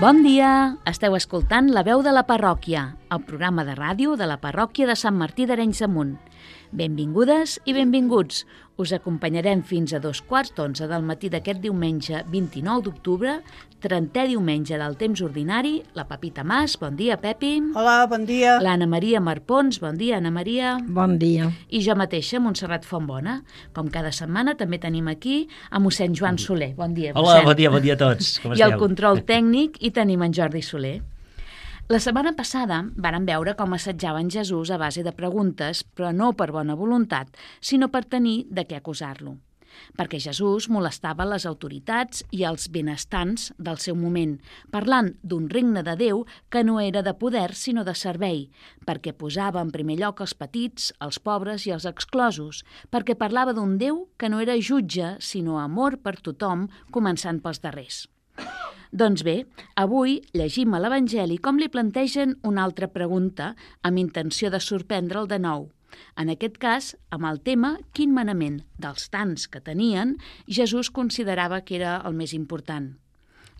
Bon dia! Esteu escoltant La veu de la parròquia, el programa de ràdio de la parròquia de Sant Martí d'Arenys de. Benvingudes i benvinguts. Us acompanyarem fins a dos quarts d'onze del matí d'aquest diumenge 29 d'octubre, 30è diumenge del temps ordinari, la Pepita Mas, bon dia, Pepi. Hola, bon dia. L'Anna Maria Marpons, bon dia, Anna Maria. Bon dia. I jo mateixa, Montserrat Fontbona. Com cada setmana també tenim aquí a mossèn Joan Soler. Bon dia, Hola, mossèn. bon dia, bon dia a tots. Com I al esteu? control tècnic hi tenim en Jordi Soler. La setmana passada varen veure com assetjaven Jesús a base de preguntes, però no per bona voluntat, sinó per tenir de què acusar-lo. Perquè Jesús molestava les autoritats i els benestants del seu moment, parlant d'un regne de Déu que no era de poder sinó de servei, perquè posava en primer lloc els petits, els pobres i els exclosos, perquè parlava d'un Déu que no era jutge sinó amor per tothom, començant pels darrers. Doncs bé, avui llegim a l'Evangeli com li plantegen una altra pregunta amb intenció de sorprendre'l de nou. En aquest cas, amb el tema quin manament dels tants que tenien Jesús considerava que era el més important.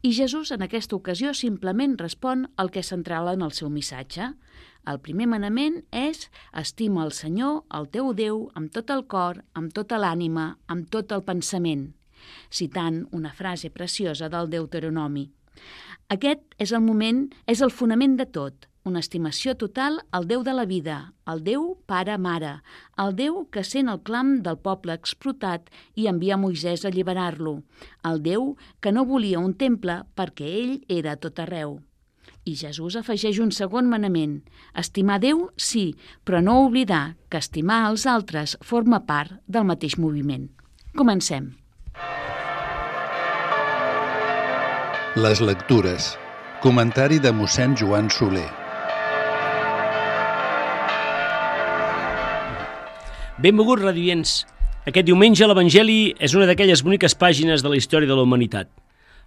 I Jesús en aquesta ocasió simplement respon al que central en el seu missatge. El primer manament és estima el Senyor, el teu Déu, amb tot el cor, amb tota l'ànima, amb tot el pensament citant una frase preciosa del Deuteronomi. Aquest és el moment, és el fonament de tot, una estimació total al Déu de la vida, al Déu pare-mare, al Déu que sent el clam del poble explotat i envia Moisès a alliberar-lo, al Déu que no volia un temple perquè ell era tot arreu. I Jesús afegeix un segon manament. Estimar Déu, sí, però no oblidar que estimar els altres forma part del mateix moviment. Comencem. Les lectures. Comentari de mossèn Joan Soler. Benvinguts, radiants. Aquest diumenge l'Evangeli és una d'aquelles boniques pàgines de la història de la humanitat,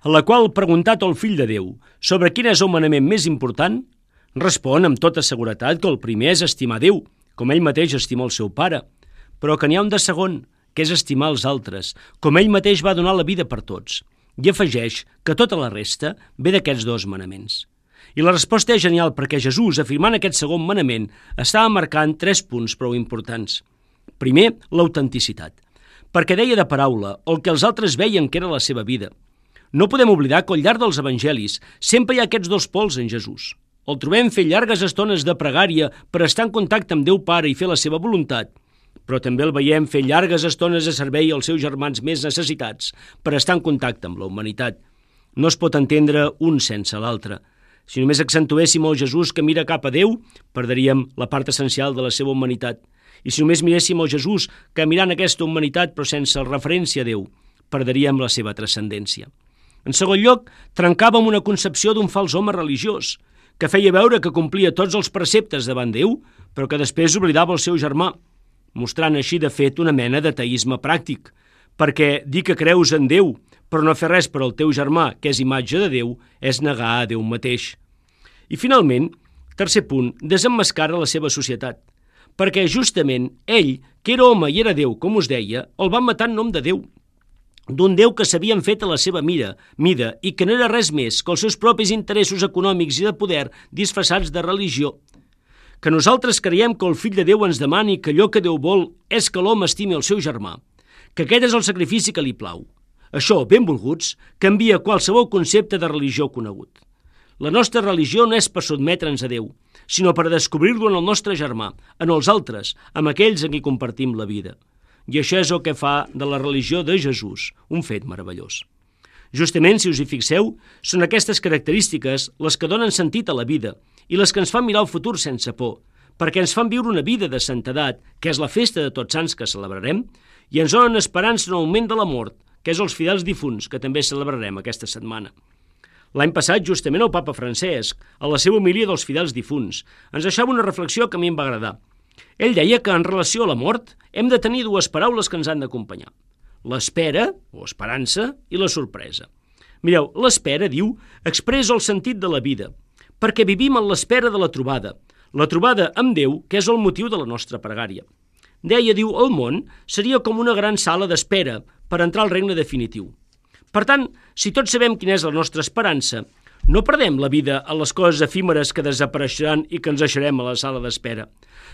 en la qual, preguntat al fill de Déu sobre quin és el manament més important, respon amb tota seguretat que el primer és estimar Déu, com ell mateix estima el seu pare, però que n'hi ha un de segon, que és estimar els altres, com ell mateix va donar la vida per tots, i afegeix que tota la resta ve d'aquests dos manaments. I la resposta és genial perquè Jesús, afirmant aquest segon manament, estava marcant tres punts prou importants. Primer, l'autenticitat, perquè deia de paraula el que els altres veien que era la seva vida. No podem oblidar que al llarg dels evangelis sempre hi ha aquests dos pols en Jesús. El trobem fer llargues estones de pregària per estar en contacte amb Déu Pare i fer la seva voluntat, però també el veiem fer llargues estones de servei als seus germans més necessitats per estar en contacte amb la humanitat. No es pot entendre un sense l'altre. Si només accentuéssim el Jesús que mira cap a Déu, perdríem la part essencial de la seva humanitat. I si només miréssim el Jesús que mirant aquesta humanitat però sense referència a Déu, perdríem la seva transcendència. En segon lloc, trencàvem una concepció d'un fals home religiós, que feia veure que complia tots els preceptes davant Déu, però que després oblidava el seu germà, mostrant així de fet una mena d'ateisme pràctic, perquè dir que creus en Déu però no fer res per al teu germà, que és imatge de Déu, és negar a Déu mateix. I finalment, tercer punt, desemmascara la seva societat, perquè justament ell, que era home i era Déu, com us deia, el van matar en nom de Déu, d'un Déu que s'havien fet a la seva mira, mida i que no era res més que els seus propis interessos econòmics i de poder disfressats de religió. Que nosaltres creiem que el fill de Déu ens demani que allò que Déu vol és que l'home estimi el seu germà, que aquest és el sacrifici que li plau. Això, benvolguts, canvia qualsevol concepte de religió conegut. La nostra religió no és per sotmetre'ns a Déu, sinó per descobrir-lo en el nostre germà, en els altres, amb aquells en qui compartim la vida. I això és el que fa de la religió de Jesús un fet meravellós. Justament, si us hi fixeu, són aquestes característiques les que donen sentit a la vida i les que ens fan mirar el futur sense por, perquè ens fan viure una vida de santedat, que és la festa de tots sants que celebrarem, i ens donen esperança en el moment de la mort, que és els fidels difunts, que també celebrarem aquesta setmana. L'any passat, justament, el papa Francesc, a la seva homilia dels fidels difunts, ens deixava una reflexió que a mi em va agradar. Ell deia que en relació a la mort hem de tenir dues paraules que ens han d'acompanyar. L'espera, o esperança, i la sorpresa. Mireu, l'espera, diu, expressa el sentit de la vida, perquè vivim en l'espera de la trobada, la trobada amb Déu, que és el motiu de la nostra pregària. Deia, diu, el món seria com una gran sala d'espera per entrar al regne definitiu. Per tant, si tots sabem quina és la nostra esperança, No perdem la vida a les coses efímeres que desapareixeran i que ens deixarem a la sala d'espera,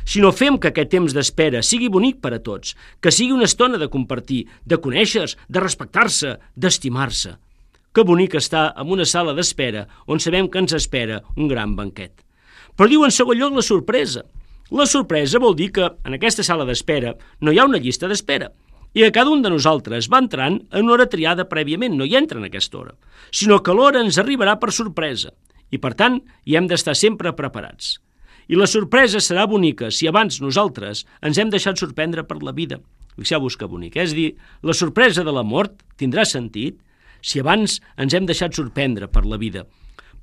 sinó fem que aquest temps d'espera sigui bonic per a tots, que sigui una estona de compartir, de conèixer de respectar-se, d'estimar-se. Que bonic està en una sala d'espera on sabem que ens espera un gran banquet. Però diu en segon lloc la sorpresa. La sorpresa vol dir que en aquesta sala d'espera no hi ha una llista d'espera, i que cada un de nosaltres va entrant en una hora triada prèviament, no hi entra en aquesta hora, sinó que l'hora ens arribarà per sorpresa i, per tant, hi hem d'estar sempre preparats. I la sorpresa serà bonica si abans nosaltres ens hem deixat sorprendre per la vida. Fixeu-vos que bonic, eh? és dir, la sorpresa de la mort tindrà sentit si abans ens hem deixat sorprendre per la vida.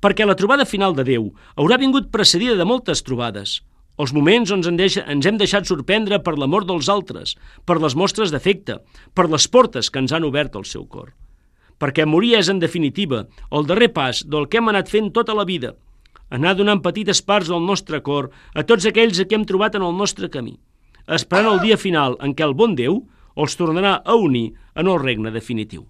Perquè la trobada final de Déu haurà vingut precedida de moltes trobades, els moments on ens, ens hem deixat sorprendre per l'amor dels altres, per les mostres d'afecte, per les portes que ens han obert el seu cor. Perquè morir és, en definitiva, el darrer pas del que hem anat fent tota la vida, anar donant petites parts del nostre cor a tots aquells a qui hem trobat en el nostre camí, esperant el dia final en què el bon Déu els tornarà a unir en el regne definitiu.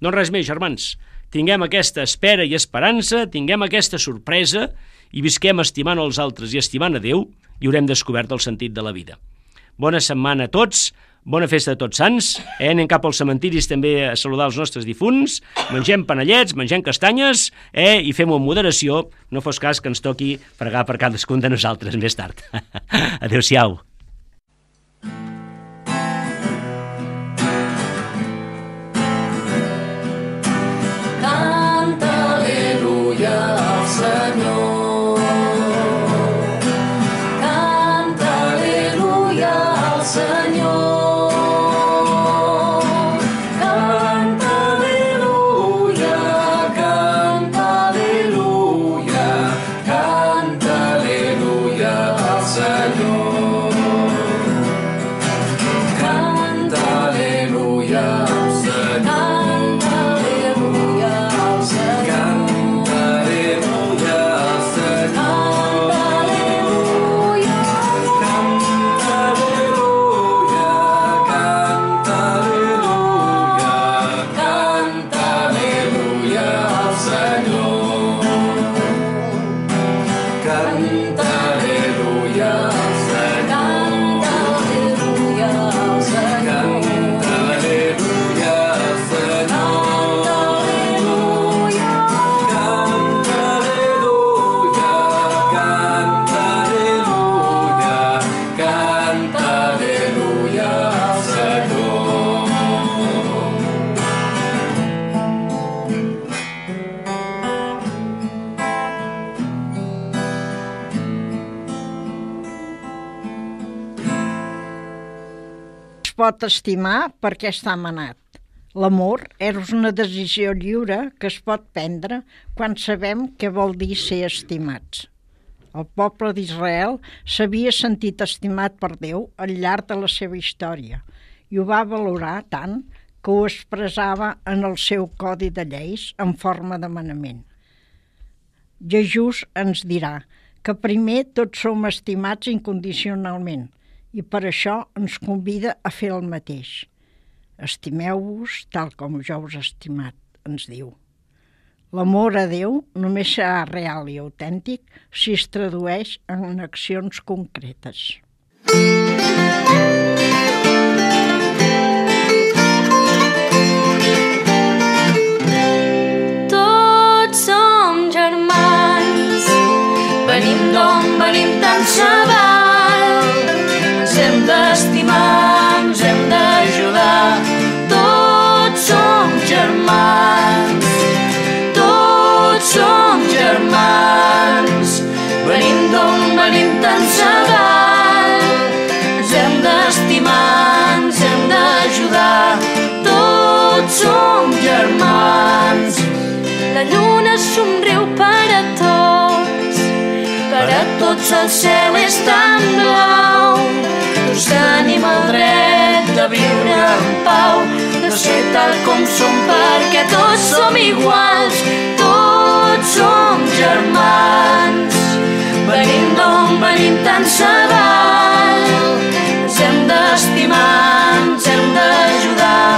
No res més, germans. Tinguem aquesta espera i esperança, tinguem aquesta sorpresa i visquem estimant els altres i estimant a Déu i haurem descobert el sentit de la vida. Bona setmana a tots, bona festa de tots sants, eh? anem cap als cementiris també a saludar els nostres difunts, mengem panellets, mengem castanyes eh? i fem-ho amb moderació, no fos cas que ens toqui pregar per cadascun de nosaltres més tard. Adéu-siau. Pot estimar perquè està manat. L'amor és una decisió lliure que es pot prendre quan sabem què vol dir ser estimats. El poble d'Israel s'havia sentit estimat per Déu al llarg de la seva història i ho va valorar tant que ho expressava en el seu codi de lleis en forma de manament. Jesús ens dirà que primer tots som estimats incondicionalment – i per això ens convida a fer el mateix. Estimeu-vos tal com jo us he estimat, ens diu. L'amor a Déu només serà real i autèntic si es tradueix en accions concretes. Tots som germans, venim d'on venim tan sabats, d'on venim tan segat. Ens hem d'estimar, ens hem d'ajudar. Tots som germans. La lluna somriu per a tots, per a tots el cel és tan blau tots tenim el dret de viure en pau, de ser tal com som perquè tots som iguals, tots som germans d'on venim tant se. Ens hem d'estimar, ens hem d'ajudar,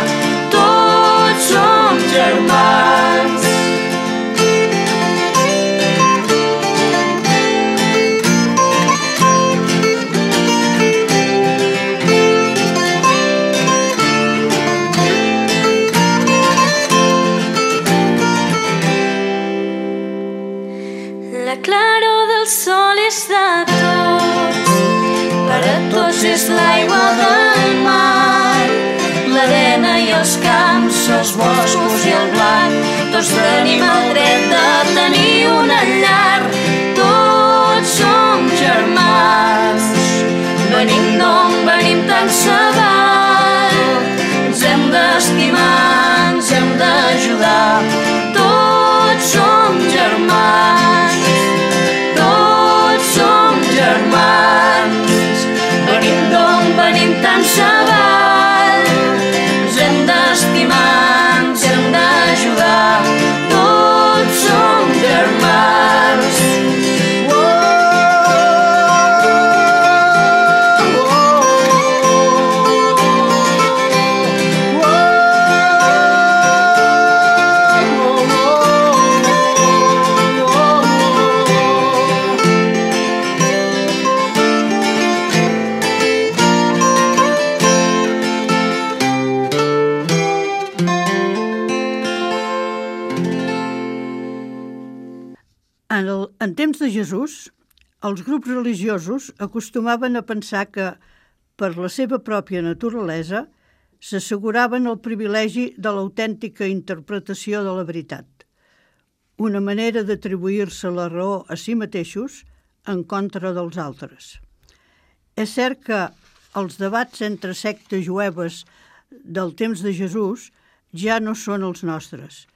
tots som germans. La claror del sol és de tots. Per a tots és l'aigua del mar, l'arena i els camps, els boscos i el blanc. Tots tenim el dret de tenir una llar, tots som germans. Venim d'on venim tan savall, els grups religiosos acostumaven a pensar que, per la seva pròpia naturalesa, s'asseguraven el privilegi de l'autèntica interpretació de la veritat, una manera d'atribuir-se la raó a si mateixos en contra dels altres. És cert que els debats entre sectes jueves del temps de Jesús ja no són els nostres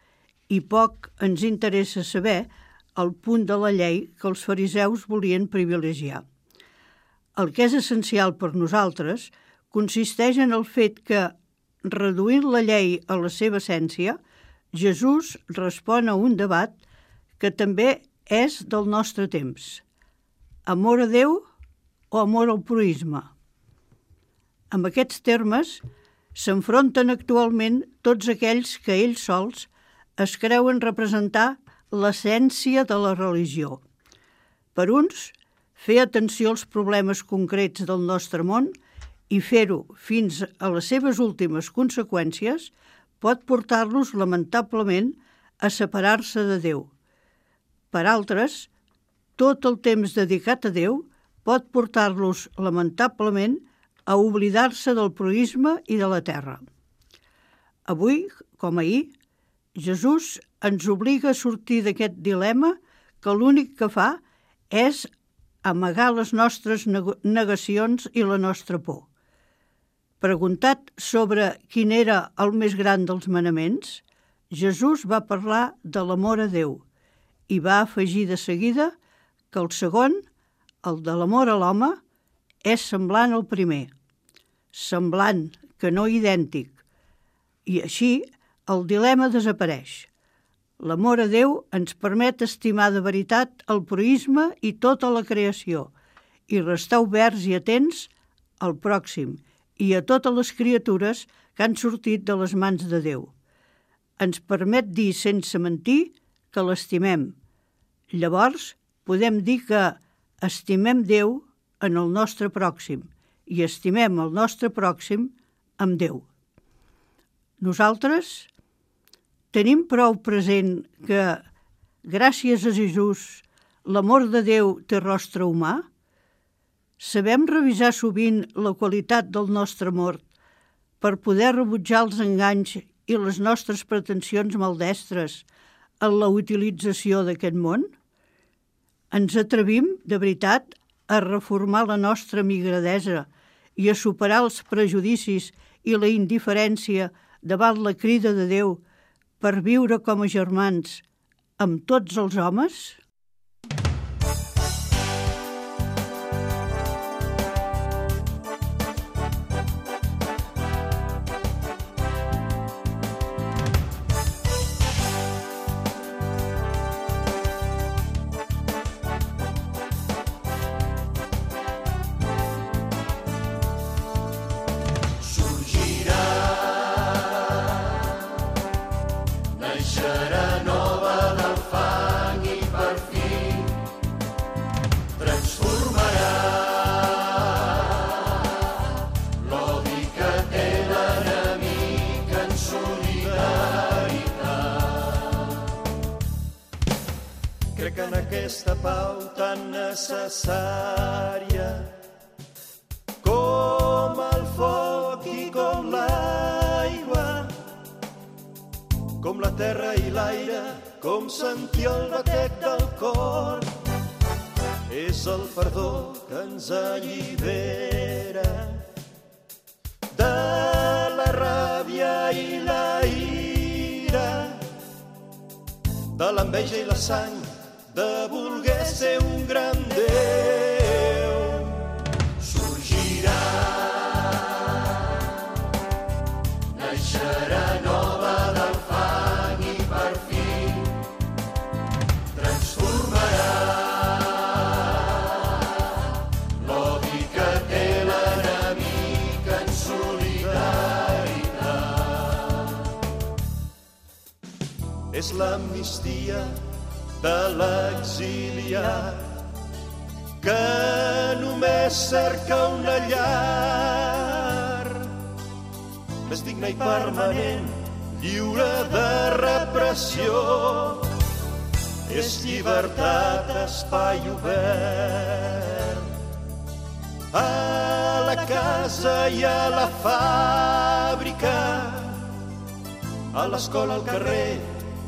i poc ens interessa saber el punt de la llei que els fariseus volien privilegiar. El que és essencial per nosaltres consisteix en el fet que, reduint la llei a la seva essència, Jesús respon a un debat que també és del nostre temps. Amor a Déu o amor al proisme? Amb aquests termes s'enfronten actualment tots aquells que ells sols es creuen representar l'essència de la religió. Per uns, fer atenció als problemes concrets del nostre món i fer-ho fins a les seves últimes conseqüències pot portar-los, lamentablement, a separar-se de Déu. Per altres, tot el temps dedicat a Déu pot portar-los, lamentablement, a oblidar-se del proisme i de la terra. Avui, com ahir, Jesús ens obliga a sortir d'aquest dilema que l'únic que fa és amagar les nostres negacions i la nostra por. Preguntat sobre quin era el més gran dels manaments, Jesús va parlar de l'amor a Déu i va afegir de seguida que el segon, el de l'amor a l'home, és semblant al primer. Semblant, que no idèntic. I així el dilema desapareix. L'amor a Déu ens permet estimar de veritat el proisme i tota la creació i restar oberts i atents al pròxim i a totes les criatures que han sortit de les mans de Déu. Ens permet dir sense mentir que l'estimem. Llavors, podem dir que estimem Déu en el nostre pròxim i estimem el nostre pròxim amb Déu. Nosaltres tenim prou present que, gràcies a Jesús, l'amor de Déu té rostre humà? Sabem revisar sovint la qualitat del nostre amor per poder rebutjar els enganys i les nostres pretensions maldestres en la utilització d'aquest món? Ens atrevim, de veritat, a reformar la nostra migradesa i a superar els prejudicis i la indiferència davant la crida de Déu per viure com a germans amb tots els homes? Ens allibera de la ràbia i la ira, de l'enveja i la sang, de voler ser un gran Déu. L'amnistia de l'exiliat que només cerca una llar més digna i permanent, lliure de repressió. És llibertat, espai obert. A la casa i a la fàbrica, a l'escola, al carrer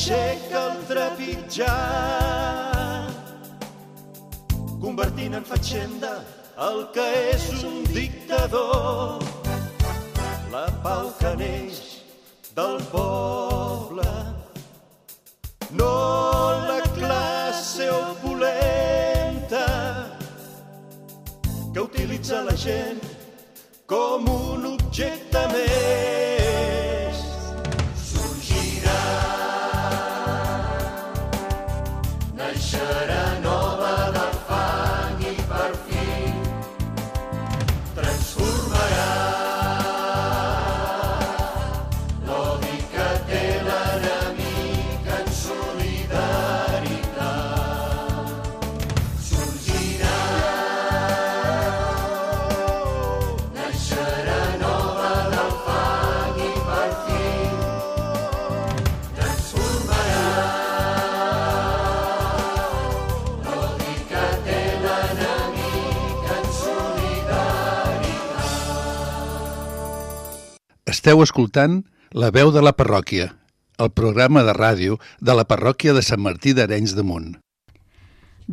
aixeca el trepitjar convertint en fatxenda el que és un dictador. La pau que neix del poble, no la classe opulenta que utilitza la gent com un objecte més. Esteu escoltant La veu de la parròquia, el programa de ràdio de la parròquia de Sant Martí d'Arenys de Munt.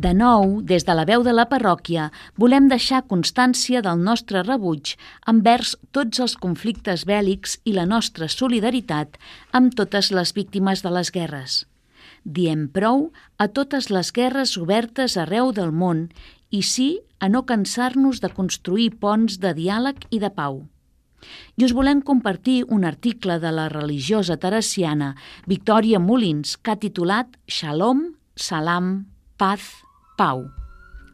De nou, des de la veu de la parròquia, volem deixar constància del nostre rebuig envers tots els conflictes bèl·lics i la nostra solidaritat amb totes les víctimes de les guerres. Diem prou a totes les guerres obertes arreu del món i sí a no cansar-nos de construir ponts de diàleg i de pau. I us volem compartir un article de la religiosa teresiana Victòria Molins que ha titulat Shalom, Salam, Paz, Pau.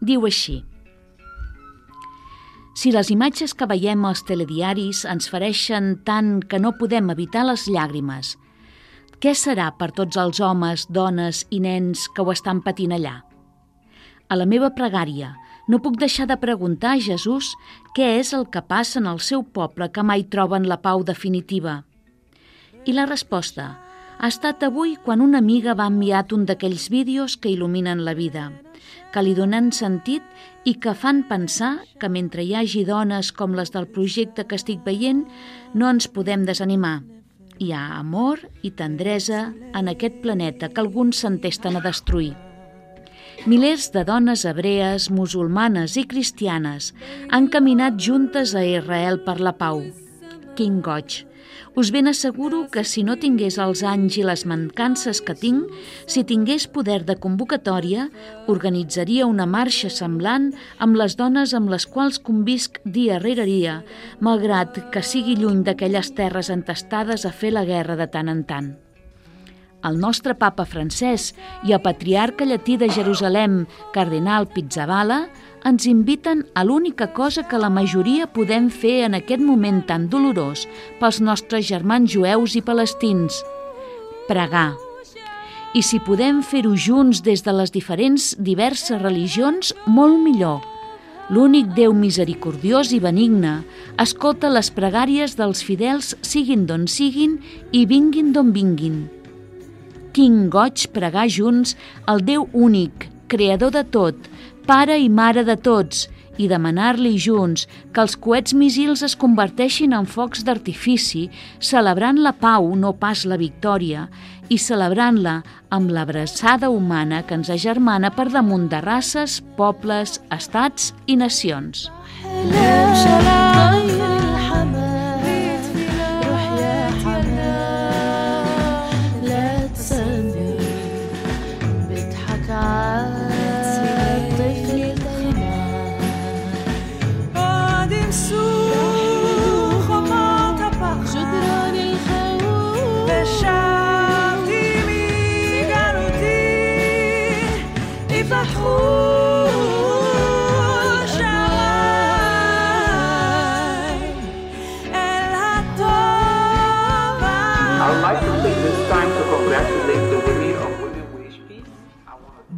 Diu així. Si les imatges que veiem als telediaris ens fareixen tant que no podem evitar les llàgrimes, què serà per tots els homes, dones i nens que ho estan patint allà? A la meva pregària, no puc deixar de preguntar a Jesús què és el que passa en el seu poble que mai troben la pau definitiva. I la resposta ha estat avui quan una amiga va enviat un d'aquells vídeos que il·luminen la vida, que li donen sentit i que fan pensar que mentre hi hagi dones com les del projecte que estic veient, no ens podem desanimar. Hi ha amor i tendresa en aquest planeta que alguns s'entesten a destruir. Milers de dones hebrees, musulmanes i cristianes han caminat juntes a Israel per la pau. Quin goig! Us ben asseguro que si no tingués els anys i les mancances que tinc, si tingués poder de convocatòria, organitzaria una marxa semblant amb les dones amb les quals convisc dia rere dia, malgrat que sigui lluny d'aquelles terres entestades a fer la guerra de tant en tant. El nostre papa francès i el patriarca llatí de Jerusalem, cardenal Pizzabala, ens inviten a l'única cosa que la majoria podem fer en aquest moment tan dolorós pels nostres germans jueus i palestins, pregar. I si podem fer-ho junts des de les diferents diverses religions, molt millor. L'únic Déu misericordiós i benigne escolta les pregàries dels fidels siguin d'on siguin i vinguin d'on vinguin quin goig pregar junts al Déu únic, creador de tot, pare i mare de tots, i demanar-li junts que els coets missils es converteixin en focs d'artifici, celebrant la pau, no pas la victòria, i celebrant-la amb l'abraçada humana que ens agermana per damunt de races, pobles, estats i nacions. Hello, hello.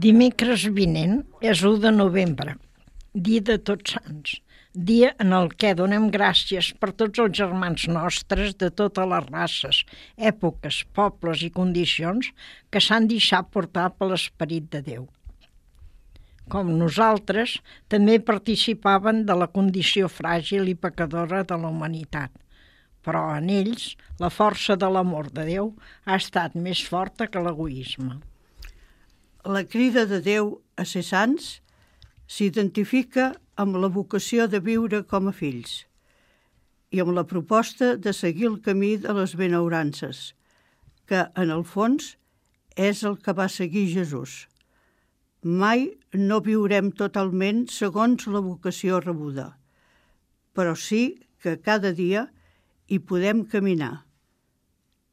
Dimecres vinent és 1 de novembre, dia de tots sants, dia en el què donem gràcies per tots els germans nostres de totes les races, èpoques, pobles i condicions que s'han deixat portar per l'esperit de Déu. Com nosaltres, també participaven de la condició fràgil i pecadora de la humanitat, però en ells la força de l'amor de Déu ha estat més forta que l'egoisme. La crida de Déu a ser sants s'identifica amb la vocació de viure com a fills i amb la proposta de seguir el camí de les benaurances, que, en el fons, és el que va seguir Jesús. Mai no viurem totalment segons la vocació rebuda, però sí que cada dia hi podem caminar.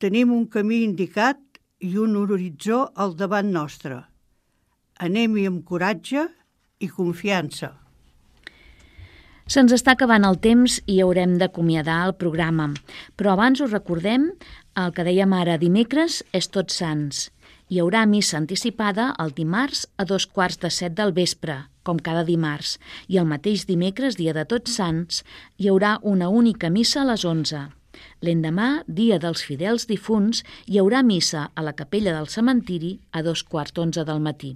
Tenim un camí indicat i un horitzó al davant nostre. Anem-hi amb coratge i confiança. Se'ns està acabant el temps i haurem d'acomiadar el programa, però abans us recordem el que dèiem ara dimecres és Tots Sants. Hi haurà missa anticipada el dimarts a dos quarts de set del vespre, com cada dimarts, i el mateix dimecres, dia de Tots Sants, hi haurà una única missa a les 11. L'endemà, dia dels fidels difunts, hi haurà missa a la capella del cementiri a dos quarts d'onze del matí.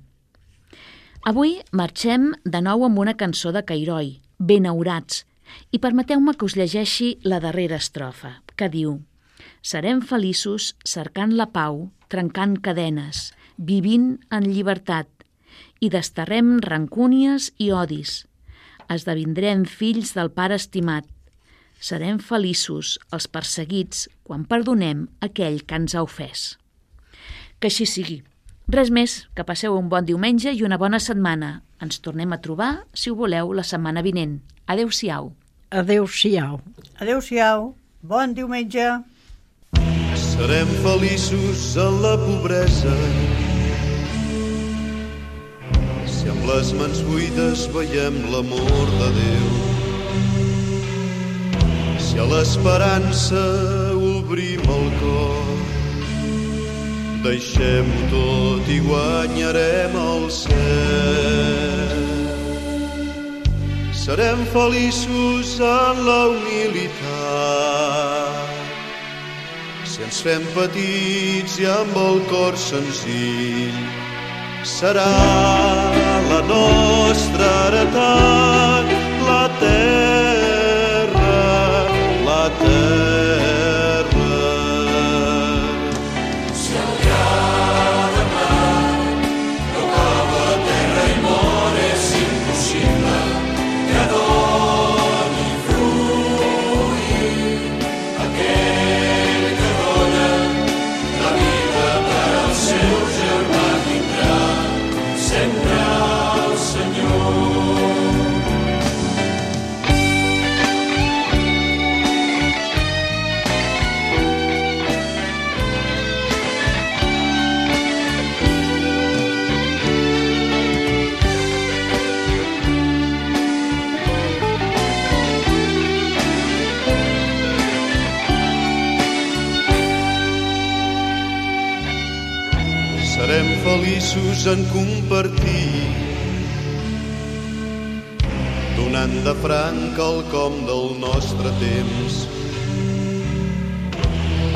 Avui marxem de nou amb una cançó de Cairoi, Benaurats, i permeteu-me que us llegeixi la darrera estrofa, que diu Serem feliços cercant la pau, trencant cadenes, vivint en llibertat, i desterrem rancúnies i odis. Esdevindrem fills del Pare estimat. Serem feliços els perseguits quan perdonem aquell que ens ha ofès. Que així sigui. Res més, que passeu un bon diumenge i una bona setmana. Ens tornem a trobar, si ho voleu, la setmana vinent. Adéu-siau. Adéu-siau. Adéu-siau, bon diumenge. Serem feliços en la pobresa si amb les mans buides veiem l'amor de Déu si a l'esperança obrim el cor deixem-ho tot i guanyarem el cel serem feliços en la humilitat. Si ens fem petits i amb el cor senzill, serà la nostra heretat, la terra, en compartir donant de franc el com del nostre temps.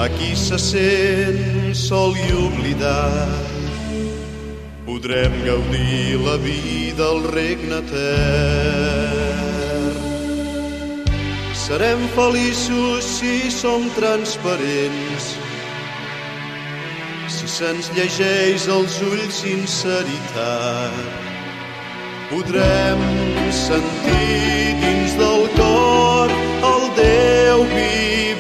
Aquí se sent sol i oblidat podrem gaudir la vida al regne etern. Serem feliços si som transparents, se'ns llegeix als ulls sinceritat. Podrem sentir dins del cor el Déu vivent,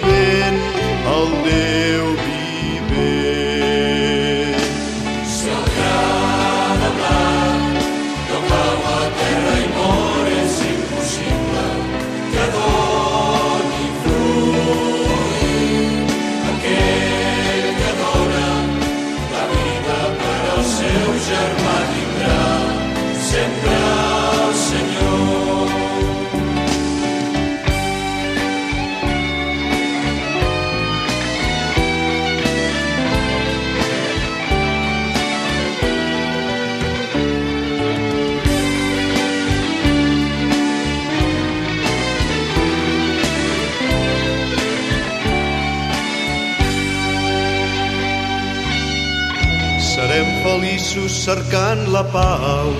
cercant la pau,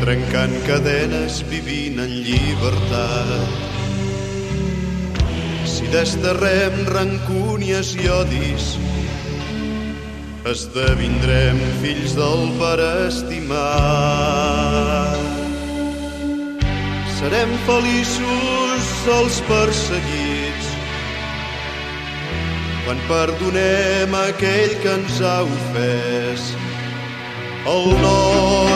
trencant cadenes, vivint en llibertat. Si desterrem rancúnies i odis, esdevindrem fills del pare estimat. Serem feliços els perseguits, quan perdonem aquell que ens ha ofès. El nostre